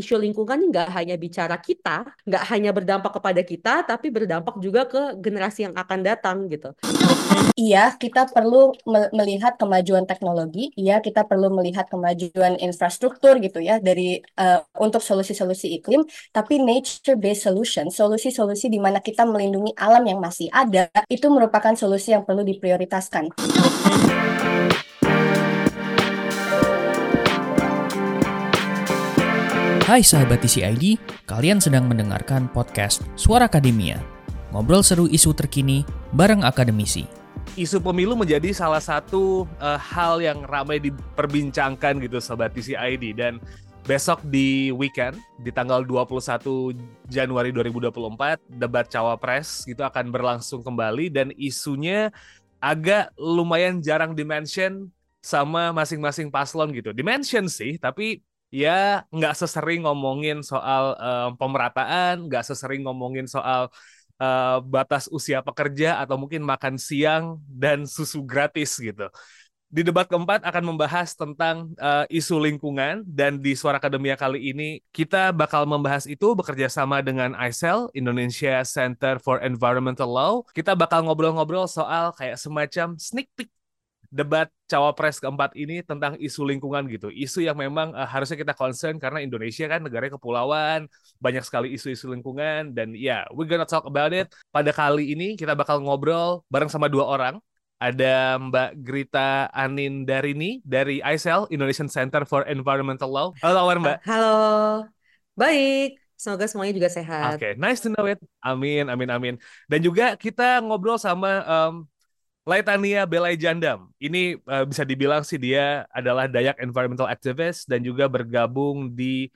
isu lingkungan ini nggak hanya bicara kita, nggak hanya berdampak kepada kita, tapi berdampak juga ke generasi yang akan datang gitu. Iya, kita perlu melihat kemajuan teknologi. Iya, kita perlu melihat kemajuan infrastruktur gitu ya dari uh, untuk solusi-solusi iklim. Tapi nature-based solution, solusi-solusi di mana kita melindungi alam yang masih ada, itu merupakan solusi yang perlu diprioritaskan. Hai sahabat TCID, kalian sedang mendengarkan podcast Suara Akademia. Ngobrol seru isu terkini bareng akademisi. Isu pemilu menjadi salah satu uh, hal yang ramai diperbincangkan gitu sobat TCID dan besok di weekend di tanggal 21 Januari 2024 debat cawapres gitu akan berlangsung kembali dan isunya agak lumayan jarang dimention sama masing-masing paslon gitu. Dimension sih, tapi ya nggak sesering ngomongin soal uh, pemerataan, nggak sesering ngomongin soal uh, batas usia pekerja atau mungkin makan siang dan susu gratis gitu. Di debat keempat akan membahas tentang uh, isu lingkungan dan di Suara Akademia kali ini kita bakal membahas itu bekerja sama dengan ICEL, Indonesia Center for Environmental Law. Kita bakal ngobrol-ngobrol soal kayak semacam sneak peek debat cawapres keempat ini tentang isu lingkungan gitu. Isu yang memang uh, harusnya kita concern karena Indonesia kan negara kepulauan, banyak sekali isu-isu lingkungan dan ya, yeah, we're gonna talk about it. Pada kali ini kita bakal ngobrol bareng sama dua orang. Ada Mbak Grita Anin Darini dari ICEL, Indonesian Center for Environmental Law. Halo, kabar Mbak? Halo, baik. Semoga semuanya juga sehat. Oke, okay, nice to know it. Amin, amin, amin. Dan juga kita ngobrol sama um, Laitania Belai Jandam. Ini uh, bisa dibilang sih dia adalah Dayak environmental activist dan juga bergabung di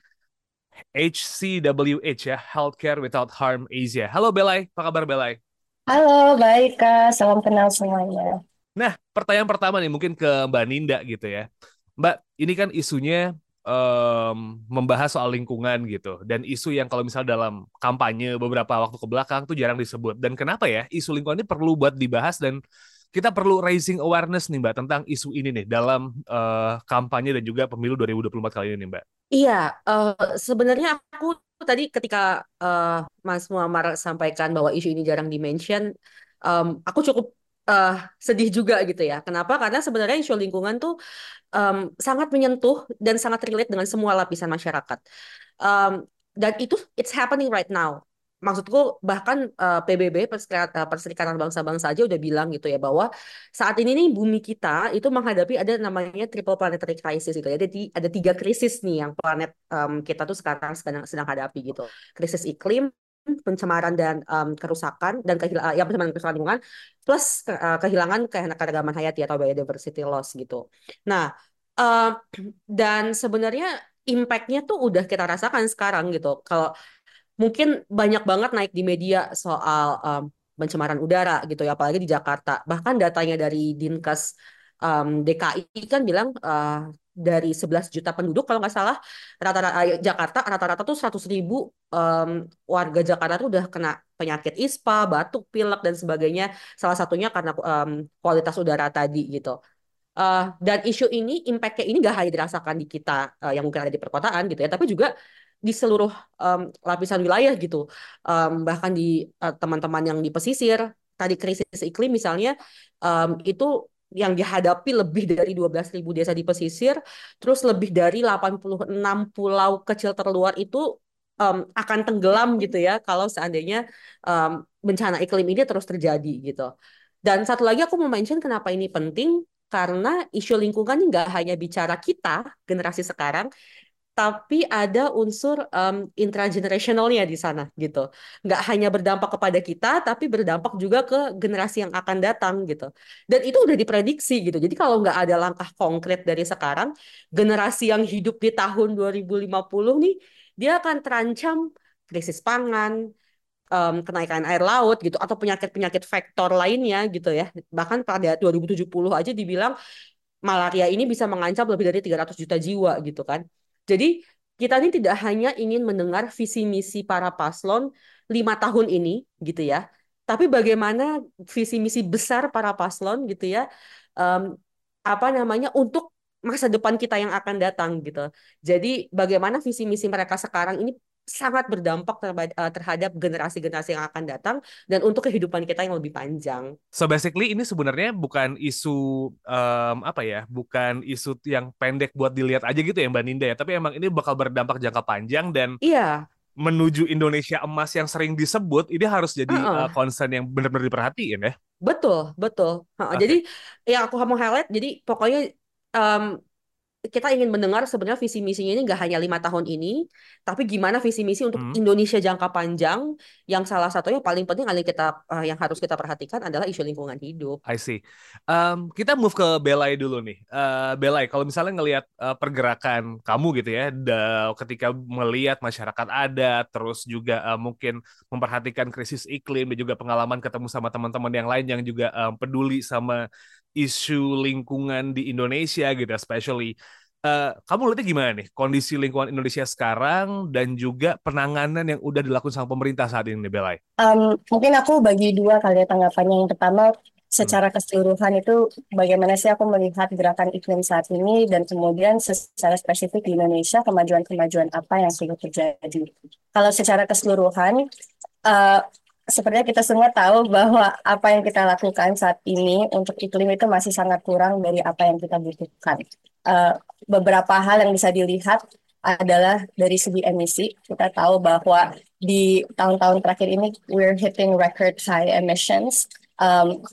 HCWH ya, Healthcare Without Harm Asia. Halo Belai, apa kabar Belai? Halo, baik Kak. Salam kenal semuanya. Nah, pertanyaan pertama nih mungkin ke Mbak Ninda gitu ya. Mbak, ini kan isunya um, membahas soal lingkungan gitu dan isu yang kalau misal dalam kampanye beberapa waktu ke belakang tuh jarang disebut dan kenapa ya isu lingkungan ini perlu buat dibahas dan kita perlu raising awareness nih Mbak tentang isu ini nih dalam uh, kampanye dan juga pemilu 2024 kali ini Mbak. Iya, uh, sebenarnya aku tadi ketika uh, Mas Muammar sampaikan bahwa isu ini jarang dimention, um, aku cukup uh, sedih juga gitu ya. Kenapa? Karena sebenarnya isu lingkungan tuh um, sangat menyentuh dan sangat relate dengan semua lapisan masyarakat. Um, dan itu it's happening right now maksudku bahkan uh, PBB Perserikatan, Perserikatan Bangsa-Bangsa aja udah bilang gitu ya bahwa saat ini nih bumi kita itu menghadapi ada namanya triple planetary crisis gitu ya. Jadi ada tiga krisis nih yang planet um, kita tuh sekarang sedang sedang hadapi gitu. Krisis iklim, pencemaran dan um, kerusakan dan kehilangan ya pencemaran kerusakan lingkungan plus uh, kehilangan keanekaragaman hayati atau biodiversity loss gitu. Nah, uh, dan sebenarnya impact-nya tuh udah kita rasakan sekarang gitu. Kalau mungkin banyak banget naik di media soal um, pencemaran udara gitu ya apalagi di Jakarta bahkan datanya dari Dinkes um, DKI kan bilang uh, dari 11 juta penduduk kalau nggak salah rata-rata uh, Jakarta rata-rata tuh 100 ribu um, warga Jakarta tuh udah kena penyakit ISPA, batuk, pilek dan sebagainya salah satunya karena um, kualitas udara tadi gitu. Uh, dan isu ini, impact-nya ini gak hanya dirasakan di kita uh, yang mungkin ada di perkotaan gitu ya, tapi juga di seluruh um, lapisan wilayah gitu. Um, bahkan di uh, teman-teman yang di pesisir, tadi krisis iklim misalnya, um, itu yang dihadapi lebih dari 12.000 desa di pesisir, terus lebih dari 86 pulau kecil terluar itu um, akan tenggelam gitu ya kalau seandainya um, bencana iklim ini terus terjadi gitu. Dan satu lagi aku mau mention kenapa ini penting karena isu lingkungan ini nggak hanya bicara kita generasi sekarang, tapi ada unsur um, intragenerationalnya di sana gitu. Nggak hanya berdampak kepada kita, tapi berdampak juga ke generasi yang akan datang gitu. Dan itu udah diprediksi gitu. Jadi kalau nggak ada langkah konkret dari sekarang, generasi yang hidup di tahun 2050 nih, dia akan terancam krisis pangan, um, kenaikan air laut gitu, atau penyakit-penyakit vektor lainnya gitu ya. Bahkan pada 2070 aja dibilang malaria ini bisa mengancam lebih dari 300 juta jiwa gitu kan. Jadi kita ini tidak hanya ingin mendengar visi misi para paslon lima tahun ini gitu ya, tapi bagaimana visi misi besar para paslon gitu ya, um, apa namanya untuk masa depan kita yang akan datang gitu. Jadi bagaimana visi misi mereka sekarang ini sangat berdampak eh, terhadap generasi-generasi yang akan datang dan untuk kehidupan kita yang lebih panjang. So basically ini sebenarnya bukan isu um, apa ya, bukan isu yang pendek buat dilihat aja gitu ya Mbak Ninda ya, tapi emang ini bakal berdampak jangka panjang dan Iya. menuju Indonesia emas yang sering disebut ini harus jadi Uh-uh. uh, concern yang benar-benar diperhatiin ya. Betul, betul. Oke. Jadi yang aku mau highlight, jadi pokoknya em, kita ingin mendengar sebenarnya visi misinya ini nggak hanya lima tahun ini, tapi gimana visi misi untuk Hmm. Indonesia jangka panjang. Yang salah satunya paling penting yang kita eh, yang harus kita perhatikan adalah isu lingkungan hidup. I see. Um, kita move ke Belai dulu nih. Uh, Belai, kalau misalnya ngelihat uh, pergerakan kamu gitu ya, da- ketika melihat masyarakat ada, terus juga uh, mungkin memperhatikan krisis iklim dan juga pengalaman ketemu sama teman-teman yang lain yang juga um, peduli sama isu lingkungan di Indonesia gitu, especially. Uh, kamu lihatnya gimana nih kondisi lingkungan Indonesia sekarang dan juga penanganan yang udah dilakukan sama pemerintah saat ini Belai? Um, mungkin aku bagi dua kali ya tanggapannya. Yang pertama, secara keseluruhan itu bagaimana sih aku melihat gerakan iklim saat ini dan kemudian secara spesifik di Indonesia kemajuan-kemajuan apa yang sudah terjadi. Kalau secara keseluruhan, uh, sepertinya kita semua tahu bahwa apa yang kita lakukan saat ini untuk iklim itu masih sangat kurang dari apa yang kita butuhkan. Uh, beberapa hal yang bisa dilihat adalah dari segi emisi. Kita tahu bahwa di tahun-tahun terakhir ini we're hitting record high emissions um,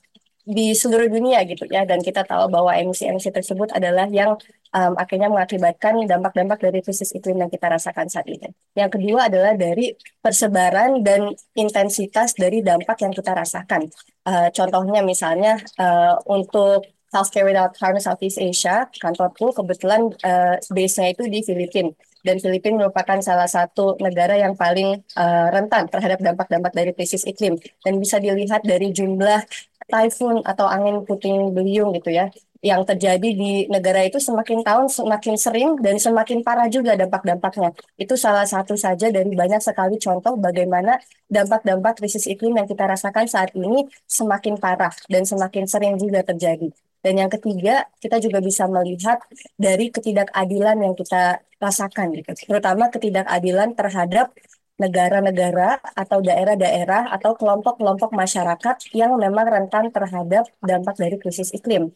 di seluruh dunia gitu ya dan kita tahu bahwa emisi-emisi tersebut adalah yang um, akhirnya mengakibatkan dampak-dampak dari krisis iklim yang kita rasakan saat ini. Yang kedua adalah dari persebaran dan intensitas dari dampak yang kita rasakan. Uh, contohnya misalnya uh, untuk Healthcare Without Harm Southeast Asia, kantorku kebetulan uh, base-nya itu di Filipina. Dan Filipina merupakan salah satu negara yang paling uh, rentan terhadap dampak-dampak dari krisis iklim. Dan bisa dilihat dari jumlah typhoon atau angin puting beliung gitu ya, yang terjadi di negara itu semakin tahun semakin sering dan semakin parah juga dampak-dampaknya. Itu salah satu saja dari banyak sekali contoh bagaimana dampak-dampak krisis iklim yang kita rasakan saat ini semakin parah dan semakin sering juga terjadi. Dan yang ketiga, kita juga bisa melihat dari ketidakadilan yang kita rasakan, gitu. terutama ketidakadilan terhadap negara-negara atau daerah-daerah atau kelompok-kelompok masyarakat yang memang rentan terhadap dampak dari krisis iklim.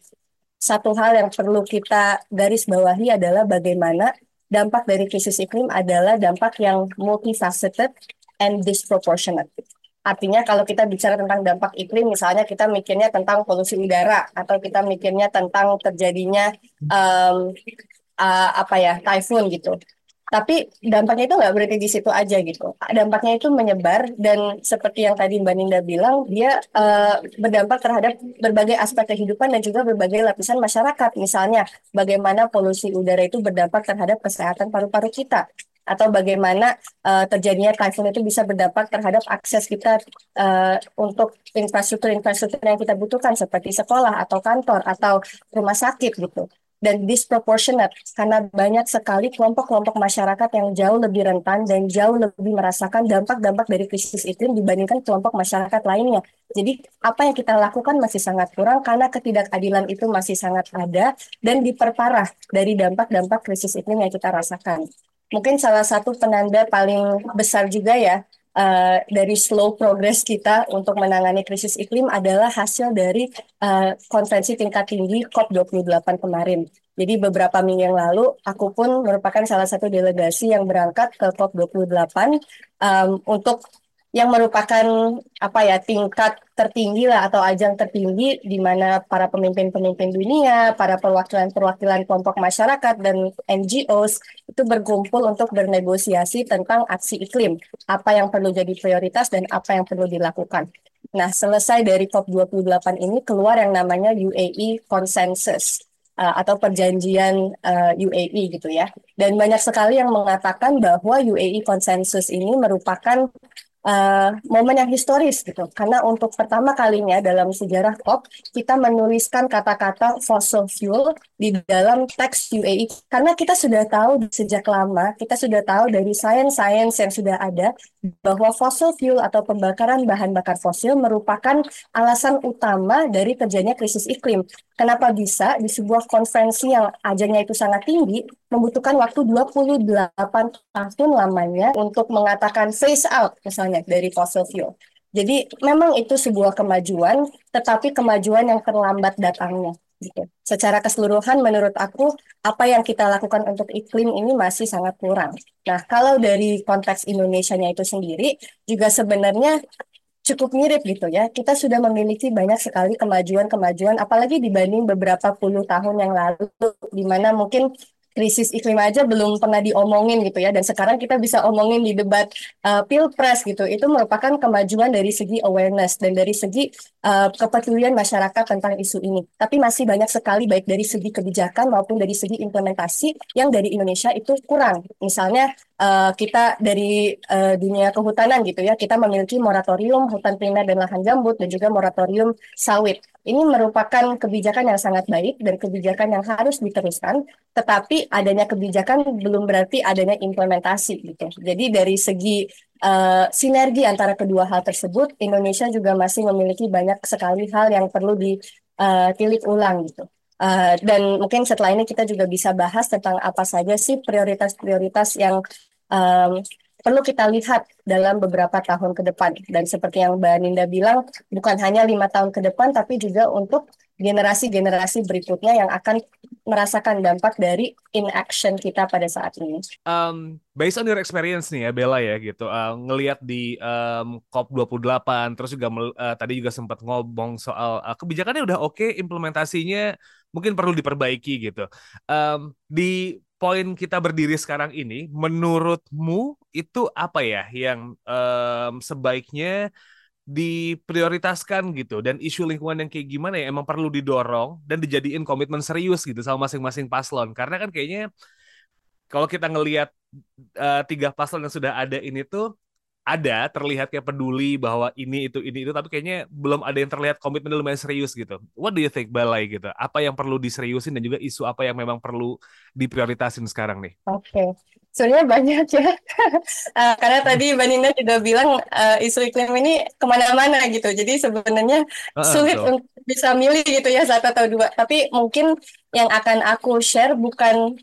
Satu hal yang perlu kita garis bawahi adalah bagaimana dampak dari krisis iklim adalah dampak yang multifaceted and disproportionate. Artinya kalau kita bicara tentang dampak iklim, misalnya kita mikirnya tentang polusi udara atau kita mikirnya tentang terjadinya um, uh, apa ya typhoon gitu. Tapi dampaknya itu nggak berarti di situ aja gitu. Dampaknya itu menyebar dan seperti yang tadi Mbak Ninda bilang, dia uh, berdampak terhadap berbagai aspek kehidupan dan juga berbagai lapisan masyarakat. Misalnya, bagaimana polusi udara itu berdampak terhadap kesehatan paru-paru kita atau bagaimana uh, terjadinya typhoon itu bisa berdampak terhadap akses kita uh, untuk infrastruktur-infrastruktur yang kita butuhkan seperti sekolah atau kantor atau rumah sakit gitu dan disproportionate karena banyak sekali kelompok-kelompok masyarakat yang jauh lebih rentan dan jauh lebih merasakan dampak-dampak dari krisis iklim dibandingkan kelompok masyarakat lainnya. Jadi apa yang kita lakukan masih sangat kurang karena ketidakadilan itu masih sangat ada dan diperparah dari dampak-dampak krisis iklim yang kita rasakan. Mungkin salah satu penanda paling besar juga ya uh, dari slow progress kita untuk menangani krisis iklim adalah hasil dari uh, konferensi tingkat tinggi COP28 kemarin. Jadi beberapa minggu yang lalu, aku pun merupakan salah satu delegasi yang berangkat ke COP28 um, untuk yang merupakan apa ya tingkat tertinggi lah atau ajang tertinggi di mana para pemimpin-pemimpin dunia, para perwakilan-perwakilan kelompok masyarakat dan NGOs itu berkumpul untuk bernegosiasi tentang aksi iklim, apa yang perlu jadi prioritas dan apa yang perlu dilakukan. Nah, selesai dari COP28 ini keluar yang namanya UAE Consensus uh, atau perjanjian uh, UAE gitu ya. Dan banyak sekali yang mengatakan bahwa UAE Consensus ini merupakan uh, momen yang historis gitu. Karena untuk pertama kalinya dalam sejarah COP kita menuliskan kata-kata fossil fuel di dalam teks UAE. Karena kita sudah tahu sejak lama, kita sudah tahu dari sains-sains yang sudah ada bahwa fossil fuel atau pembakaran bahan bakar fosil merupakan alasan utama dari terjadinya krisis iklim. Kenapa bisa di sebuah konferensi yang ajarnya itu sangat tinggi membutuhkan waktu 28 tahun lamanya untuk mengatakan phase out misalnya dari fossil fuel. Jadi memang itu sebuah kemajuan, tetapi kemajuan yang terlambat datangnya. Gitu. Secara keseluruhan menurut aku apa yang kita lakukan untuk iklim ini masih sangat kurang. Nah kalau dari konteks Indonesia-nya itu sendiri juga sebenarnya cukup mirip gitu ya. Kita sudah memiliki banyak sekali kemajuan-kemajuan, apalagi dibanding beberapa puluh tahun yang lalu, di mana mungkin krisis iklim aja belum pernah diomongin gitu ya. Dan sekarang kita bisa omongin di debat uh, pilpres gitu. Itu merupakan kemajuan dari segi awareness dan dari segi uh, kepedulian masyarakat tentang isu ini. Tapi masih banyak sekali baik dari segi kebijakan maupun dari segi implementasi yang dari Indonesia itu kurang. Misalnya uh, kita dari uh, dunia kehutanan gitu ya kita memiliki moratorium hutan primer dan lahan gambut dan juga moratorium sawit. Ini merupakan kebijakan yang sangat baik dan kebijakan yang harus diteruskan, tetapi adanya kebijakan belum berarti adanya implementasi gitu. Jadi dari segi uh, sinergi antara kedua hal tersebut, Indonesia juga masih memiliki banyak sekali hal yang perlu ditilik uh, ulang gitu. Uh, dan mungkin setelah ini kita juga bisa bahas tentang apa saja sih prioritas-prioritas yang um, perlu kita lihat dalam beberapa tahun ke depan. Dan seperti yang Mbak Ninda bilang, bukan hanya lima tahun ke depan, tapi juga untuk generasi-generasi berikutnya yang akan merasakan dampak dari inaction kita pada saat ini. Um, based on your experience nih ya Bella ya gitu, uh, ngelihat di um, COP28, terus juga uh, tadi juga sempat ngomong soal uh, kebijakannya udah oke, okay, implementasinya mungkin perlu diperbaiki gitu. Um, di poin kita berdiri sekarang ini, menurutmu itu apa ya yang um, sebaiknya diprioritaskan gitu? Dan isu lingkungan yang kayak gimana ya? Emang perlu didorong dan dijadiin komitmen serius gitu sama masing-masing paslon. Karena kan kayaknya kalau kita ngelihat uh, tiga paslon yang sudah ada ini tuh ada terlihat kayak peduli bahwa ini itu ini itu tapi kayaknya belum ada yang terlihat komitmen lumayan serius gitu. What do you think Balai gitu? Apa yang perlu diseriusin dan juga isu apa yang memang perlu diprioritasin sekarang nih? Oke. Okay. Sebenarnya banyak ya, uh, karena tadi Mbak Nina juga bilang uh, isu iklim ini ke mana-mana gitu, jadi sebenarnya uh, sulit so. untuk bisa milih gitu ya satu atau dua. Tapi mungkin yang akan aku share bukan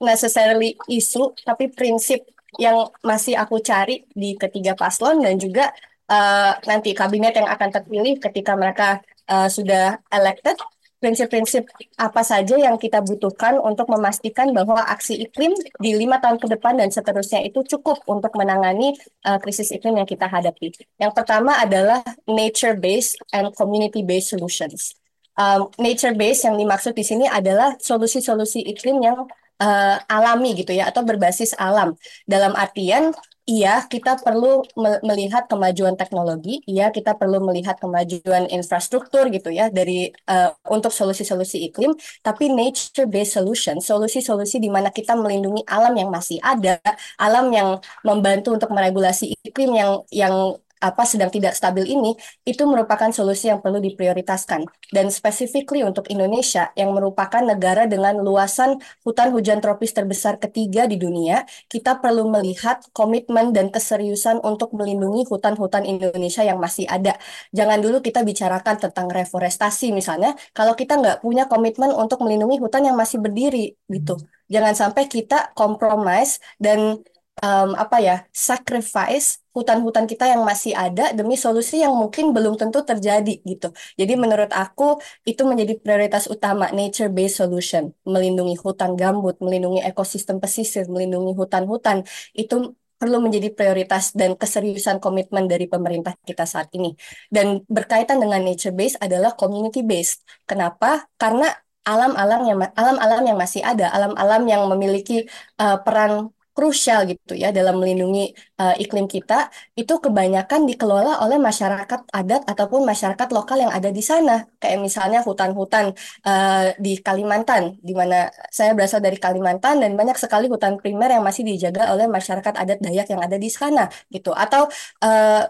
necessarily isu, tapi prinsip yang masih aku cari di ketiga paslon dan juga uh, nanti kabinet yang akan terpilih ketika mereka uh, sudah elected prinsip-prinsip apa saja yang kita butuhkan untuk memastikan bahwa aksi iklim di lima tahun ke depan dan seterusnya itu cukup untuk menangani uh, krisis iklim yang kita hadapi. Yang pertama adalah nature-based and community-based solutions. Um, nature-based yang dimaksud di sini adalah solusi-solusi iklim yang uh, alami gitu ya atau berbasis alam. Dalam artian iya kita perlu melihat kemajuan teknologi, iya kita perlu melihat kemajuan infrastruktur gitu ya dari uh, untuk solusi-solusi iklim, tapi nature based solution, solusi-solusi di mana kita melindungi alam yang masih ada, alam yang membantu untuk meregulasi iklim yang yang apa sedang tidak stabil ini itu merupakan solusi yang perlu diprioritaskan. Dan specifically untuk Indonesia yang merupakan negara dengan luasan hutan hujan tropis terbesar ketiga di dunia kita perlu melihat komitmen dan keseriusan untuk melindungi hutan-hutan Indonesia yang masih ada. Jangan dulu kita bicarakan tentang reforestasi misalnya kalau kita nggak punya komitmen untuk melindungi hutan yang masih berdiri gitu. Jangan sampai kita compromise dan um, apa ya sacrifice hutan-hutan kita yang masih ada demi solusi yang mungkin belum tentu terjadi gitu. Jadi menurut aku itu menjadi prioritas utama nature based solution, melindungi hutan gambut, melindungi ekosistem pesisir, melindungi hutan-hutan itu perlu menjadi prioritas dan keseriusan komitmen dari pemerintah kita saat ini. Dan berkaitan dengan nature based adalah community based. Kenapa? Karena alam-alam yang alam-alam yang masih ada, alam-alam yang memiliki uh, peran krusial gitu ya dalam melindungi uh, iklim kita itu kebanyakan dikelola oleh masyarakat adat ataupun masyarakat lokal yang ada di sana. Kayak misalnya hutan-hutan uh, di Kalimantan di mana saya berasal dari Kalimantan dan banyak sekali hutan primer yang masih dijaga oleh masyarakat adat Dayak yang ada di sana gitu. Atau uh,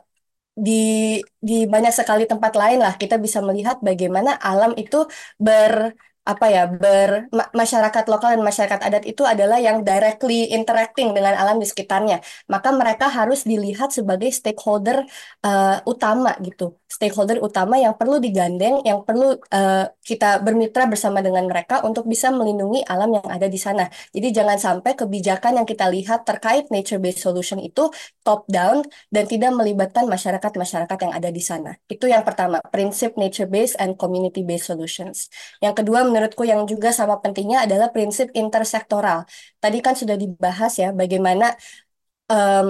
di di banyak sekali tempat lain lah kita bisa melihat bagaimana alam itu ber apa ya ber masyarakat lokal dan masyarakat adat itu adalah yang directly interacting dengan alam di sekitarnya. Maka mereka harus dilihat sebagai stakeholder uh, utama gitu. Stakeholder utama yang perlu digandeng yang perlu uh, kita bermitra bersama dengan mereka untuk bisa melindungi alam yang ada di sana. Jadi jangan sampai kebijakan yang kita lihat terkait nature based solution itu top down dan tidak melibatkan masyarakat-masyarakat yang ada di sana. Itu yang pertama prinsip nature based and community based solutions. Yang kedua menurutku yang juga sama pentingnya adalah prinsip intersektoral. Tadi kan sudah dibahas ya bagaimana um,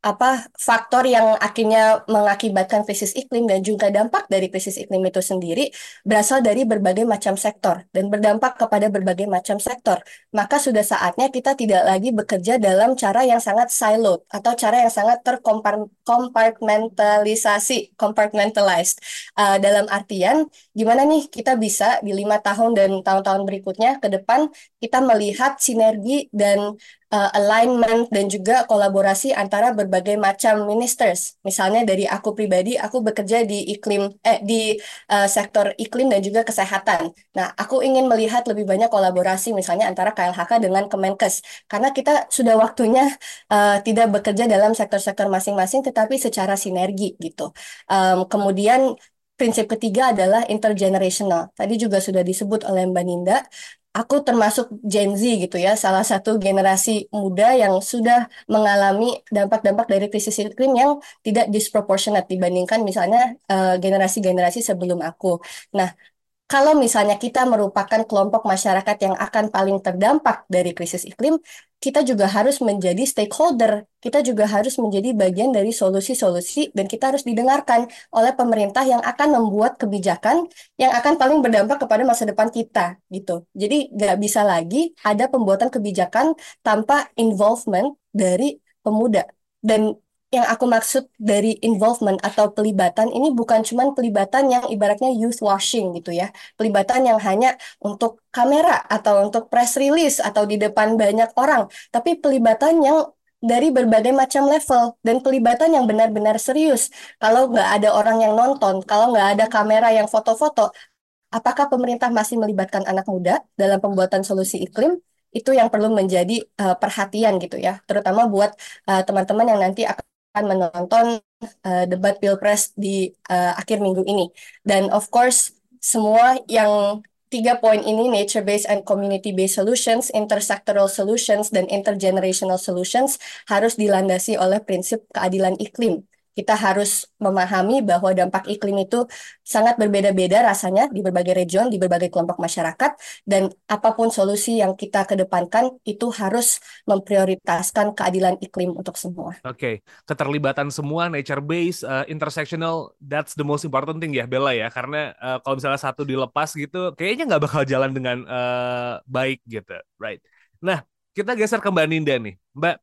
apa faktor yang akhirnya mengakibatkan krisis iklim dan juga dampak dari krisis iklim itu sendiri berasal dari berbagai macam sektor dan berdampak kepada berbagai macam sektor. Maka sudah saatnya kita tidak lagi bekerja dalam cara yang sangat siloed atau cara yang sangat terkompartmentalisasi, compartmentalized. Uh, dalam artian gimana nih kita bisa di lima tahun dan tahun-tahun berikutnya ke depan kita melihat sinergi dan uh, alignment dan juga kolaborasi antara berbagai macam ministers. Misalnya dari aku pribadi, aku bekerja di iklim eh di uh, sektor iklim dan juga kesehatan. Nah, aku ingin melihat lebih banyak kolaborasi misalnya antara KLHK dengan Kemenkes karena kita sudah waktunya uh, tidak bekerja dalam sektor-sektor masing-masing tetapi secara sinergi gitu. Um, kemudian Prinsip ketiga adalah intergenerational. Tadi juga sudah disebut oleh Mbak Ninda, aku termasuk Gen Z gitu ya, salah satu generasi muda yang sudah mengalami dampak-dampak dari krisis iklim yang tidak disproportionate dibandingkan misalnya eh, generasi-generasi uh, sebelum aku. Nah, kalau misalnya kita merupakan kelompok masyarakat yang akan paling terdampak dari krisis iklim, kita juga harus menjadi stakeholder. Kita juga harus menjadi bagian dari solusi-solusi dan kita harus didengarkan oleh pemerintah yang akan membuat kebijakan yang akan paling berdampak kepada masa depan kita gitu. Jadi nggak bisa lagi ada pembuatan kebijakan tanpa involvement dari pemuda. Dan yang aku maksud dari involvement atau pelibatan ini bukan cuma pelibatan yang ibaratnya youth washing gitu ya. Pelibatan yang hanya untuk kamera atau untuk press release atau di depan banyak orang, tapi pelibatan yang dari berbagai macam level dan pelibatan yang benar-benar serius. Kalau nggak ada orang yang nonton, kalau nggak ada kamera yang foto-foto, apakah pemerintah masih melibatkan anak muda dalam pembuatan solusi iklim? Itu yang perlu menjadi uh, perhatian gitu ya, terutama buat eh, teman-teman uh, yang nanti akan akan menonton uh, debat pilpres di uh, akhir minggu ini. Dan of course, semua yang tiga poin ini, nature-based and community-based solutions, intersectoral solutions, dan intergenerational solutions, harus dilandasi oleh prinsip keadilan iklim kita harus memahami bahwa dampak iklim itu sangat berbeda-beda rasanya di berbagai region, di berbagai kelompok masyarakat, dan apa pun solusi yang kita kedepankan itu harus memprioritaskan keadilan iklim untuk semua. Oke, okay. keterlibatan semua nature based, uh, intersectional, that's the most important thing ya Bella ya, karena uh, kalau misalnya satu dilepas gitu, kayaknya nggak bakal jalan dengan uh, baik gitu, right? Nah, kita geser ke Mbak Ninda nih, Mbak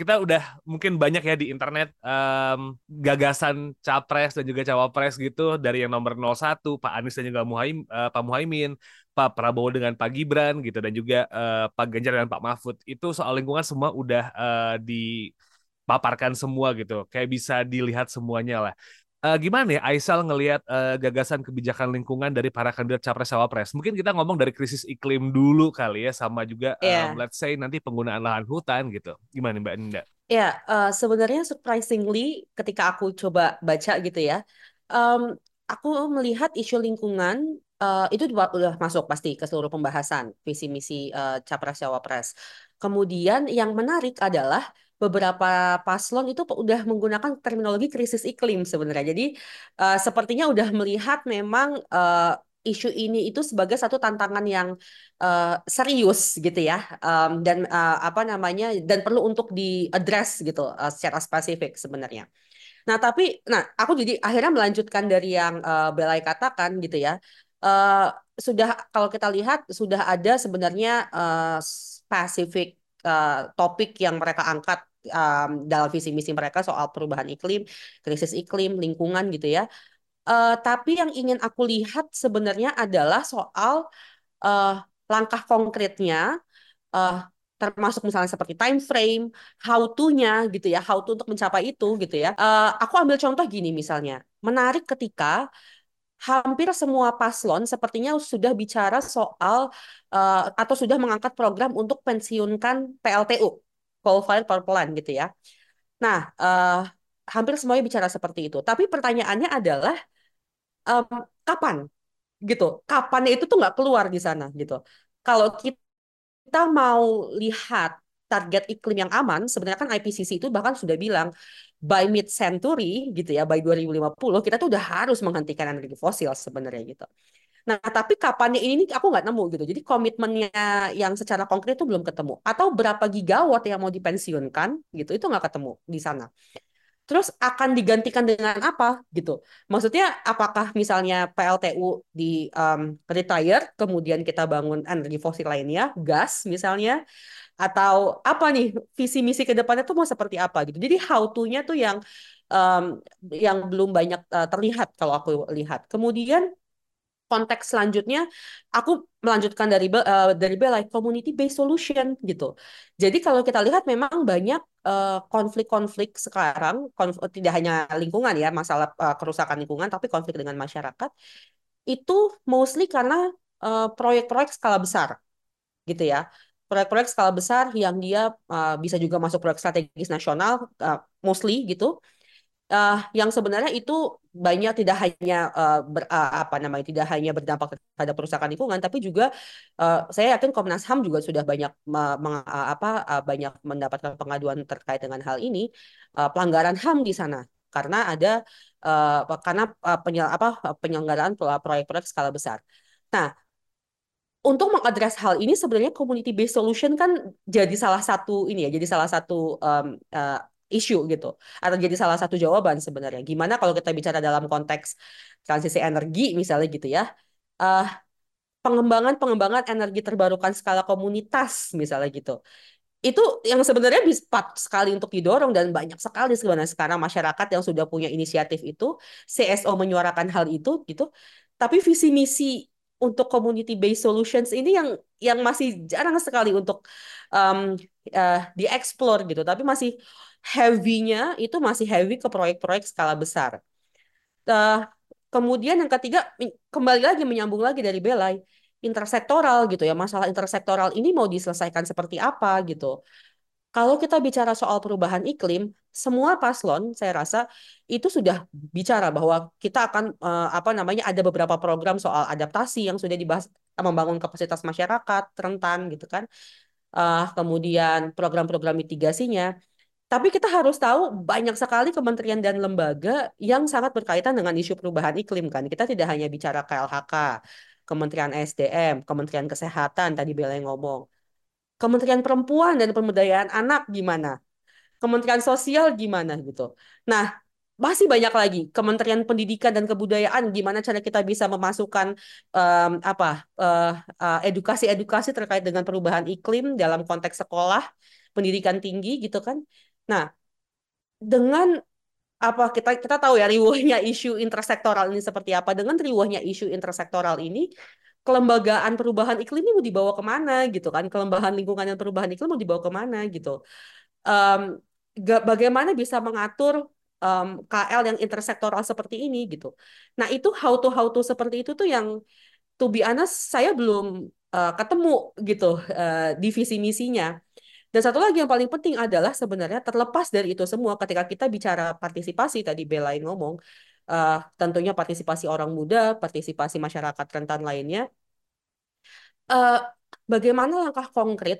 kita udah mungkin banyak ya di internet um, gagasan capres dan juga cawapres gitu dari yang nomor 01 Pak Anies dan juga Muhaim, uh, Pak Muhaimin, Pak Prabowo dengan Pak Gibran gitu dan juga uh, Pak Ganjar dan Pak Mahfud. Itu soal lingkungan semua udah uh, dipaparkan semua gitu. Kayak bisa dilihat semuanya lah uh, gimana ya Aisal ngelihat uh, gagasan kebijakan lingkungan dari para kandidat capres cawapres? Mungkin kita ngomong dari krisis iklim dulu kali ya, sama juga yeah. um, let's say nanti penggunaan lahan hutan gitu. Gimana Mbak Ninda? Ya, yeah, uh, sebenarnya surprisingly ketika aku coba baca gitu ya, um, aku melihat isu lingkungan uh, itu udah masuk pasti ke seluruh pembahasan visi misi uh, capres cawapres. Kemudian yang menarik adalah beberapa paslon itu udah menggunakan terminologi krisis iklim sebenarnya. Jadi uh, sepertinya udah melihat memang uh, isu ini itu sebagai satu tantangan yang uh, serius gitu ya um, dan uh, apa namanya dan perlu untuk diadres gitu uh, secara spesifik sebenarnya. Nah tapi, nah aku jadi akhirnya melanjutkan dari yang uh, Belai katakan gitu ya. Uh, sudah kalau kita lihat sudah ada sebenarnya uh, spesifik uh, topik yang mereka angkat um, dalam visi misi mereka soal perubahan iklim, krisis iklim, lingkungan gitu ya. Uh, tapi yang ingin aku lihat sebenarnya adalah soal uh, langkah konkretnya, uh, termasuk misalnya seperti time frame, how to-nya gitu ya, how to untuk mencapai itu gitu ya. Uh, aku ambil contoh gini misalnya, menarik ketika hampir semua paslon sepertinya sudah bicara soal uh, atau sudah mengangkat program untuk pensiunkan PLTU, power plant gitu ya. Nah, uh, hampir semuanya bicara seperti itu. Tapi pertanyaannya adalah um, kapan gitu? Kapannya itu tuh nggak keluar di sana gitu. Kalau kita mau lihat target iklim yang aman, sebenarnya kan IPCC itu bahkan sudah bilang by mid century gitu ya, by 2050 kita tuh udah harus menghentikan energi fosil sebenarnya gitu. Nah, tapi kapannya ini aku nggak nemu gitu. Jadi komitmennya yang secara konkret itu belum ketemu. Atau berapa gigawatt yang mau dipensiunkan gitu, itu nggak ketemu di sana. Terus akan digantikan dengan apa gitu? Maksudnya apakah misalnya PLTU di um, retire, kemudian kita bangun energi fosil lainnya, gas misalnya, atau apa nih visi misi ke depannya tuh mau seperti apa gitu. Jadi how to-nya tuh yang um, yang belum banyak uh, terlihat kalau aku lihat. Kemudian konteks selanjutnya aku melanjutkan dari uh, dari Belai community based solution gitu. Jadi kalau kita lihat memang banyak eh, konflik-konflik uh, sekarang konf tidak hanya lingkungan ya masalah uh, kerusakan lingkungan tapi konflik dengan masyarakat itu mostly karena proyek-proyek uh, skala besar gitu ya proyek-proyek skala besar yang dia uh, bisa juga masuk proyek strategis nasional uh, mostly gitu uh, yang sebenarnya itu banyak tidak hanya uh, ber, uh, apa namanya tidak hanya berdampak terhadap perusahaan lingkungan tapi juga uh, saya yakin Komnas HAM juga sudah banyak uh, meng, uh, apa uh, banyak mendapatkan pengaduan terkait dengan hal ini uh, pelanggaran HAM di sana karena ada uh, karena uh, penyel, apa penyelenggaraan proyek-proyek skala besar. Nah, untuk mengadres hal ini sebenarnya community based solution kan jadi salah satu ini ya jadi salah satu um, isu gitu atau jadi salah satu jawaban sebenarnya. Gimana kalau kita bicara dalam konteks transisi energi misalnya gitu ya uh, pengembangan pengembangan energi terbarukan skala komunitas misalnya gitu. Itu yang sebenarnya bisa sekali untuk didorong dan banyak sekali sebenarnya sekarang masyarakat yang sudah punya inisiatif itu CSO menyuarakan hal itu gitu. Tapi visi misi untuk community based solutions ini yang yang masih jarang sekali untuk um, uh, dieksplor gitu. Tapi masih heavy-nya itu masih heavy ke proyek-proyek skala besar uh, kemudian yang ketiga kembali lagi menyambung lagi dari Belai intersektoral gitu ya masalah intersektoral ini mau diselesaikan seperti apa gitu kalau kita bicara soal perubahan iklim, semua paslon saya rasa itu sudah bicara bahwa kita akan uh, apa namanya ada beberapa program soal adaptasi yang sudah dibahas membangun kapasitas masyarakat rentan gitu kan. Uh, kemudian program-program mitigasinya. Tapi kita harus tahu banyak sekali kementerian dan lembaga yang sangat berkaitan dengan isu perubahan iklim kan. Kita tidak hanya bicara KLHK, Kementerian SDM, Kementerian Kesehatan tadi Bella yang ngomong Kementerian Perempuan dan Pemberdayaan Anak gimana? Kementerian Sosial gimana gitu. Nah, masih banyak lagi Kementerian Pendidikan dan Kebudayaan gimana cara kita bisa memasukkan um, apa edukasi-edukasi uh, uh, terkait dengan perubahan iklim dalam konteks sekolah, pendidikan tinggi gitu kan. Nah, dengan apa kita kita tahu ya riuhnya isu intersektoral ini seperti apa. Dengan riuhnya isu intersektoral ini kelembagaan perubahan iklim ini mau dibawa ke mana gitu kan? Kelembagaan lingkungan dan perubahan iklim mau dibawa ke mana gitu? Um, bagaimana bisa mengatur um, KL yang intersektoral seperti ini gitu? Nah itu how to how to seperti itu tuh yang to be honest saya belum uh, ketemu gitu uh, di visi misinya dan satu lagi yang paling penting adalah sebenarnya terlepas dari itu semua ketika kita bicara partisipasi tadi Belain ngomong uh, tentunya partisipasi orang muda, partisipasi masyarakat rentan lainnya. Uh, bagaimana langkah konkret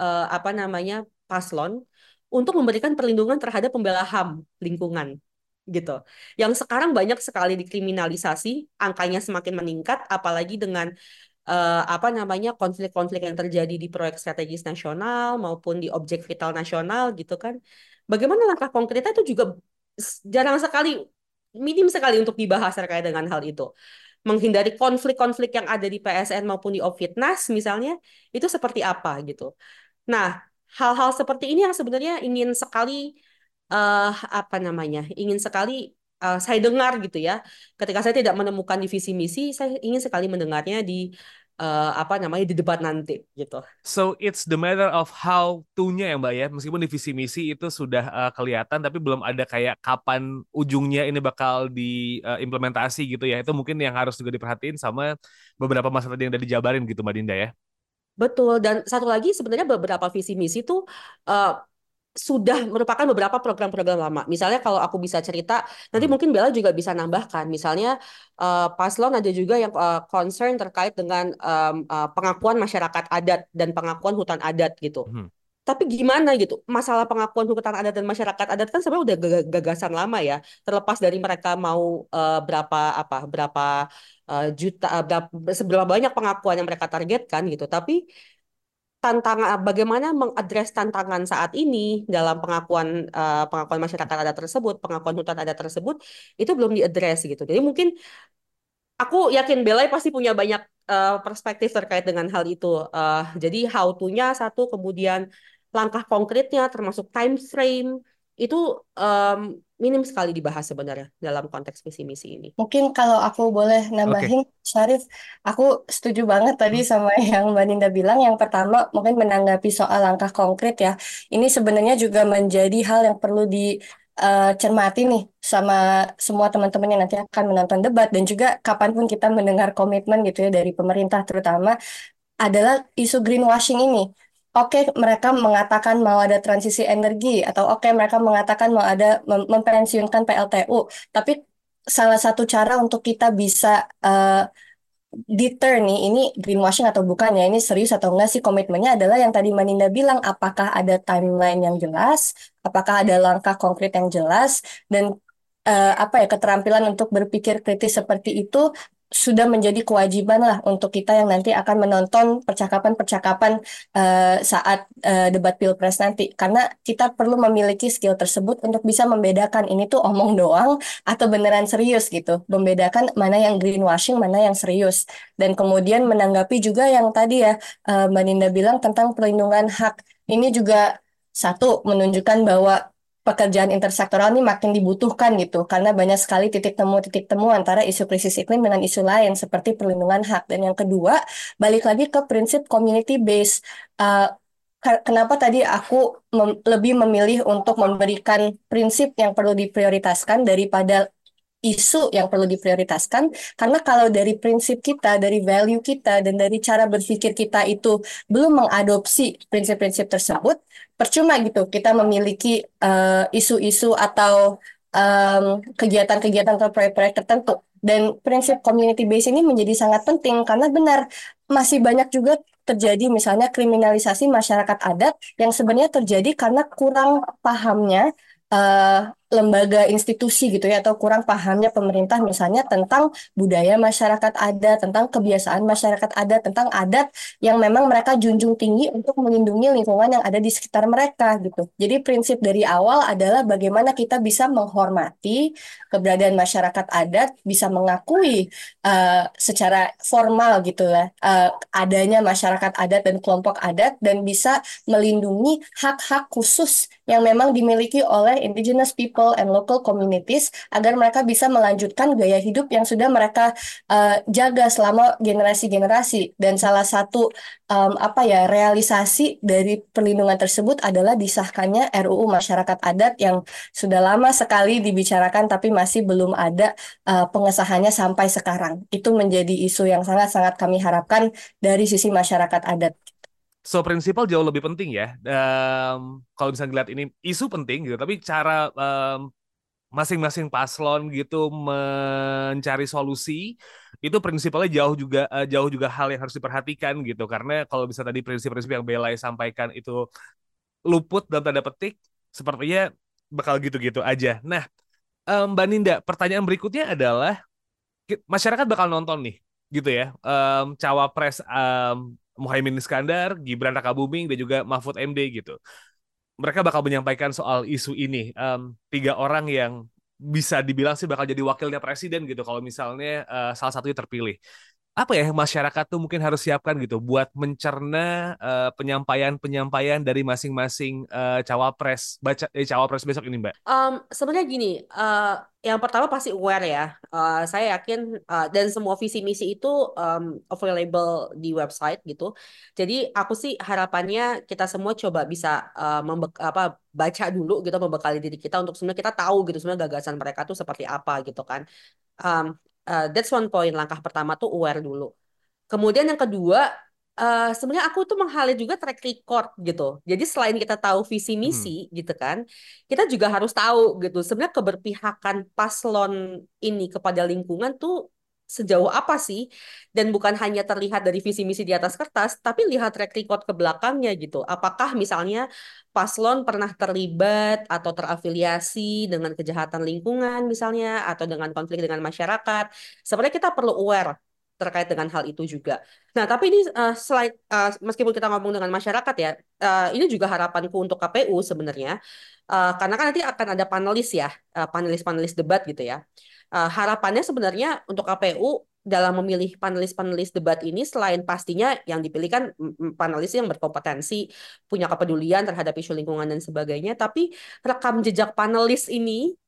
uh, apa namanya paslon untuk memberikan perlindungan terhadap pembela HAM lingkungan gitu. Yang sekarang banyak sekali dikriminalisasi, angkanya semakin meningkat apalagi dengan uh, apa namanya konflik-konflik yang terjadi di proyek strategis nasional maupun di objek vital nasional gitu kan. Bagaimana langkah konkretnya itu juga jarang sekali minim sekali untuk dibahas terkait dengan hal itu. Menghindari konflik-konflik yang ada di PSN maupun di Ovitnas misalnya, itu seperti apa gitu. Nah, hal-hal seperti ini yang sebenarnya ingin sekali uh, apa namanya ingin sekali uh, saya dengar gitu ya ketika saya tidak menemukan di visi misi saya ingin sekali mendengarnya di uh, apa namanya di debat nanti gitu. So it's the matter of how to-nya ya Mbak ya. Meskipun di visi misi itu sudah uh, kelihatan tapi belum ada kayak kapan ujungnya ini bakal diimplementasi uh, gitu ya. Itu mungkin yang harus juga diperhatiin sama beberapa masalah yang udah dijabarin gitu Mbak Dinda ya. Betul dan satu lagi sebenarnya beberapa visi misi itu uh, sudah merupakan beberapa program-program lama. Misalnya kalau aku bisa cerita, nanti hmm. mungkin Bella juga bisa nambahkan. Misalnya uh, paslon ada juga yang uh, concern terkait dengan um, uh, pengakuan masyarakat adat dan pengakuan hutan adat gitu. Hmm. Tapi gimana gitu? Masalah pengakuan hutan adat dan masyarakat adat kan sebenarnya udah gagasan lama ya. Terlepas dari mereka mau uh, berapa apa berapa uh, juta uh, berapa, seberapa banyak pengakuan yang mereka targetkan gitu. Tapi tantangan bagaimana mengadres tantangan saat ini dalam pengakuan uh, pengakuan masyarakat adat tersebut, pengakuan hutan adat tersebut itu belum diadres gitu. Jadi mungkin aku yakin Belai pasti punya banyak uh, perspektif terkait dengan hal itu. Uh, jadi how to-nya satu, kemudian langkah konkretnya termasuk time frame itu um, minim sekali dibahas sebenarnya dalam konteks visi misi ini. Mungkin kalau aku boleh nambahin, okay. Syarif, aku setuju banget tadi hmm. sama yang Mbak Ninda bilang. Yang pertama, mungkin menanggapi soal langkah konkret ya. Ini sebenarnya juga menjadi hal yang perlu dicermati uh, nih sama semua teman-teman yang nanti akan menonton debat dan juga kapan pun kita mendengar komitmen gitu ya dari pemerintah terutama adalah isu greenwashing ini oke okay, mereka mengatakan mau ada transisi energi atau oke okay, mereka mengatakan mau ada mem mempensiunkan PLTU, tapi salah satu cara untuk kita bisa uh, deter nih ini greenwashing atau bukan ya ini serius atau enggak sih komitmennya adalah yang tadi Maninda bilang apakah ada timeline yang jelas apakah ada langkah konkret yang jelas dan uh, apa ya keterampilan untuk berpikir kritis seperti itu sudah menjadi kewajiban lah untuk kita yang nanti akan menonton percakapan-percakapan uh, saat uh, debat pilpres nanti. Karena kita perlu memiliki skill tersebut untuk bisa membedakan ini tuh omong doang atau beneran serius gitu. Membedakan mana yang greenwashing mana yang serius. Dan kemudian menanggapi juga yang tadi ya uh, Mbak Ninda bilang tentang perlindungan hak. Ini juga satu menunjukkan bahwa pekerjaan intersektoral ini makin dibutuhkan gitu karena banyak sekali titik temu titik temu antara isu krisis iklim dengan isu lain seperti perlindungan hak. Dan yang kedua balik lagi ke prinsip community based. Uh, kenapa tadi aku mem lebih memilih untuk memberikan prinsip yang perlu diprioritaskan daripada isu yang perlu diprioritaskan karena kalau dari prinsip kita, dari value kita dan dari cara berpikir kita itu belum mengadopsi prinsip-prinsip tersebut, percuma gitu kita memiliki eh, isu-isu uh, atau kegiatan-kegiatan atau proyek-proyek tertentu. Dan prinsip community base ini menjadi sangat penting karena benar masih banyak juga terjadi misalnya kriminalisasi masyarakat adat yang sebenarnya terjadi karena kurang pahamnya uh, lembaga institusi gitu ya atau kurang pahamnya pemerintah misalnya tentang budaya masyarakat adat, tentang kebiasaan masyarakat adat, tentang adat yang memang mereka junjung tinggi untuk melindungi lingkungan yang ada di sekitar mereka gitu. Jadi prinsip dari awal adalah bagaimana kita bisa menghormati keberadaan masyarakat adat, bisa mengakui uh, secara formal gitu lah uh, adanya masyarakat adat dan kelompok adat dan bisa melindungi hak-hak khusus yang memang dimiliki oleh indigenous people local and local communities agar mereka bisa melanjutkan gaya hidup yang sudah mereka uh, jaga selama generasi-generasi. Dan salah satu um, apa ya realisasi dari perlindungan tersebut adalah disahkannya RUU masyarakat adat yang sudah lama sekali dibicarakan tapi masih belum ada uh, pengesahannya sampai sekarang. Itu menjadi isu yang sangat-sangat kami harapkan dari sisi masyarakat adat So prinsipal jauh lebih penting ya. Um, kalau bisa ngeliat ini isu penting gitu, tapi cara um, masing-masing paslon gitu mencari solusi itu prinsipalnya jauh juga uh, jauh juga hal yang harus diperhatikan gitu karena kalau bisa tadi prinsip-prinsip yang Belai sampaikan itu luput dalam tanda petik sepertinya bakal gitu-gitu aja. Nah, um, Mbak Ninda, pertanyaan berikutnya adalah masyarakat bakal nonton nih gitu ya um, cawapres um, Muhaimin Iskandar, Gibran Rakabuming, dan juga Mahfud MD gitu. Mereka bakal menyampaikan soal isu ini. Um, tiga orang yang bisa dibilang sih bakal jadi wakilnya presiden gitu kalau misalnya uh, salah satunya terpilih. Apa ya masyarakat tuh mungkin harus siapkan gitu buat mencerna uh, penyampaian-penyampaian dari masing-masing uh, cawapres baca eh, cawapres besok ini Mbak? Um, sebenarnya gini, uh, yang pertama pasti aware ya. Uh, saya yakin uh, dan semua visi misi itu um, available di website gitu. Jadi aku sih harapannya kita semua coba bisa uh, apa baca dulu gitu membekali diri kita untuk sebenarnya kita tahu gitu sebenarnya gagasan mereka tuh seperti apa gitu kan. Um, uh, that's one point langkah pertama tuh aware dulu kemudian yang kedua uh, sebenarnya aku tuh menghalir juga track record gitu jadi selain kita tahu visi hmm. misi hmm. gitu kan kita juga harus tahu gitu sebenarnya keberpihakan paslon ini kepada lingkungan tuh sejauh apa sih? Dan bukan hanya terlihat dari visi misi di atas kertas tapi lihat track record ke belakangnya gitu. Apakah misalnya paslon pernah terlibat atau terafiliasi dengan kejahatan lingkungan misalnya atau dengan konflik dengan masyarakat? Sebenarnya kita perlu aware terkait dengan hal itu juga. Nah, tapi ini uh, selain uh, meskipun kita ngomong dengan masyarakat ya, uh, ini juga harapanku untuk KPU sebenarnya, uh, karena kan nanti akan ada panelis ya, uh, panelis-panelis debat gitu ya uh, harapannya sebenarnya untuk KPU dalam memilih panelis-panelis debat ini selain pastinya yang dipilih kan panelis yang berkompetensi, punya kepedulian terhadap isu lingkungan dan sebagainya, tapi rekam jejak panelis ini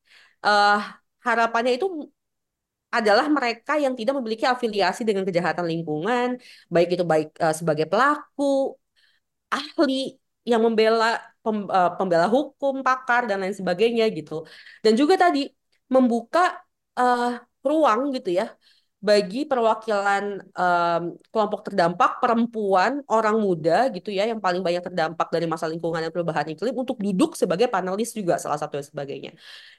uh, harapannya itu adalah mereka yang tidak memiliki afiliasi dengan kejahatan lingkungan, baik itu baik uh, sebagai pelaku, ahli yang membela pem, uh, pembela hukum, pakar dan lain sebagainya gitu. Dan juga tadi membuka uh, ruang gitu ya bagi perwakilan um, kelompok terdampak perempuan orang muda gitu ya yang paling banyak terdampak dari masalah lingkungan dan perubahan iklim untuk duduk sebagai panelis juga salah satu dan sebagainya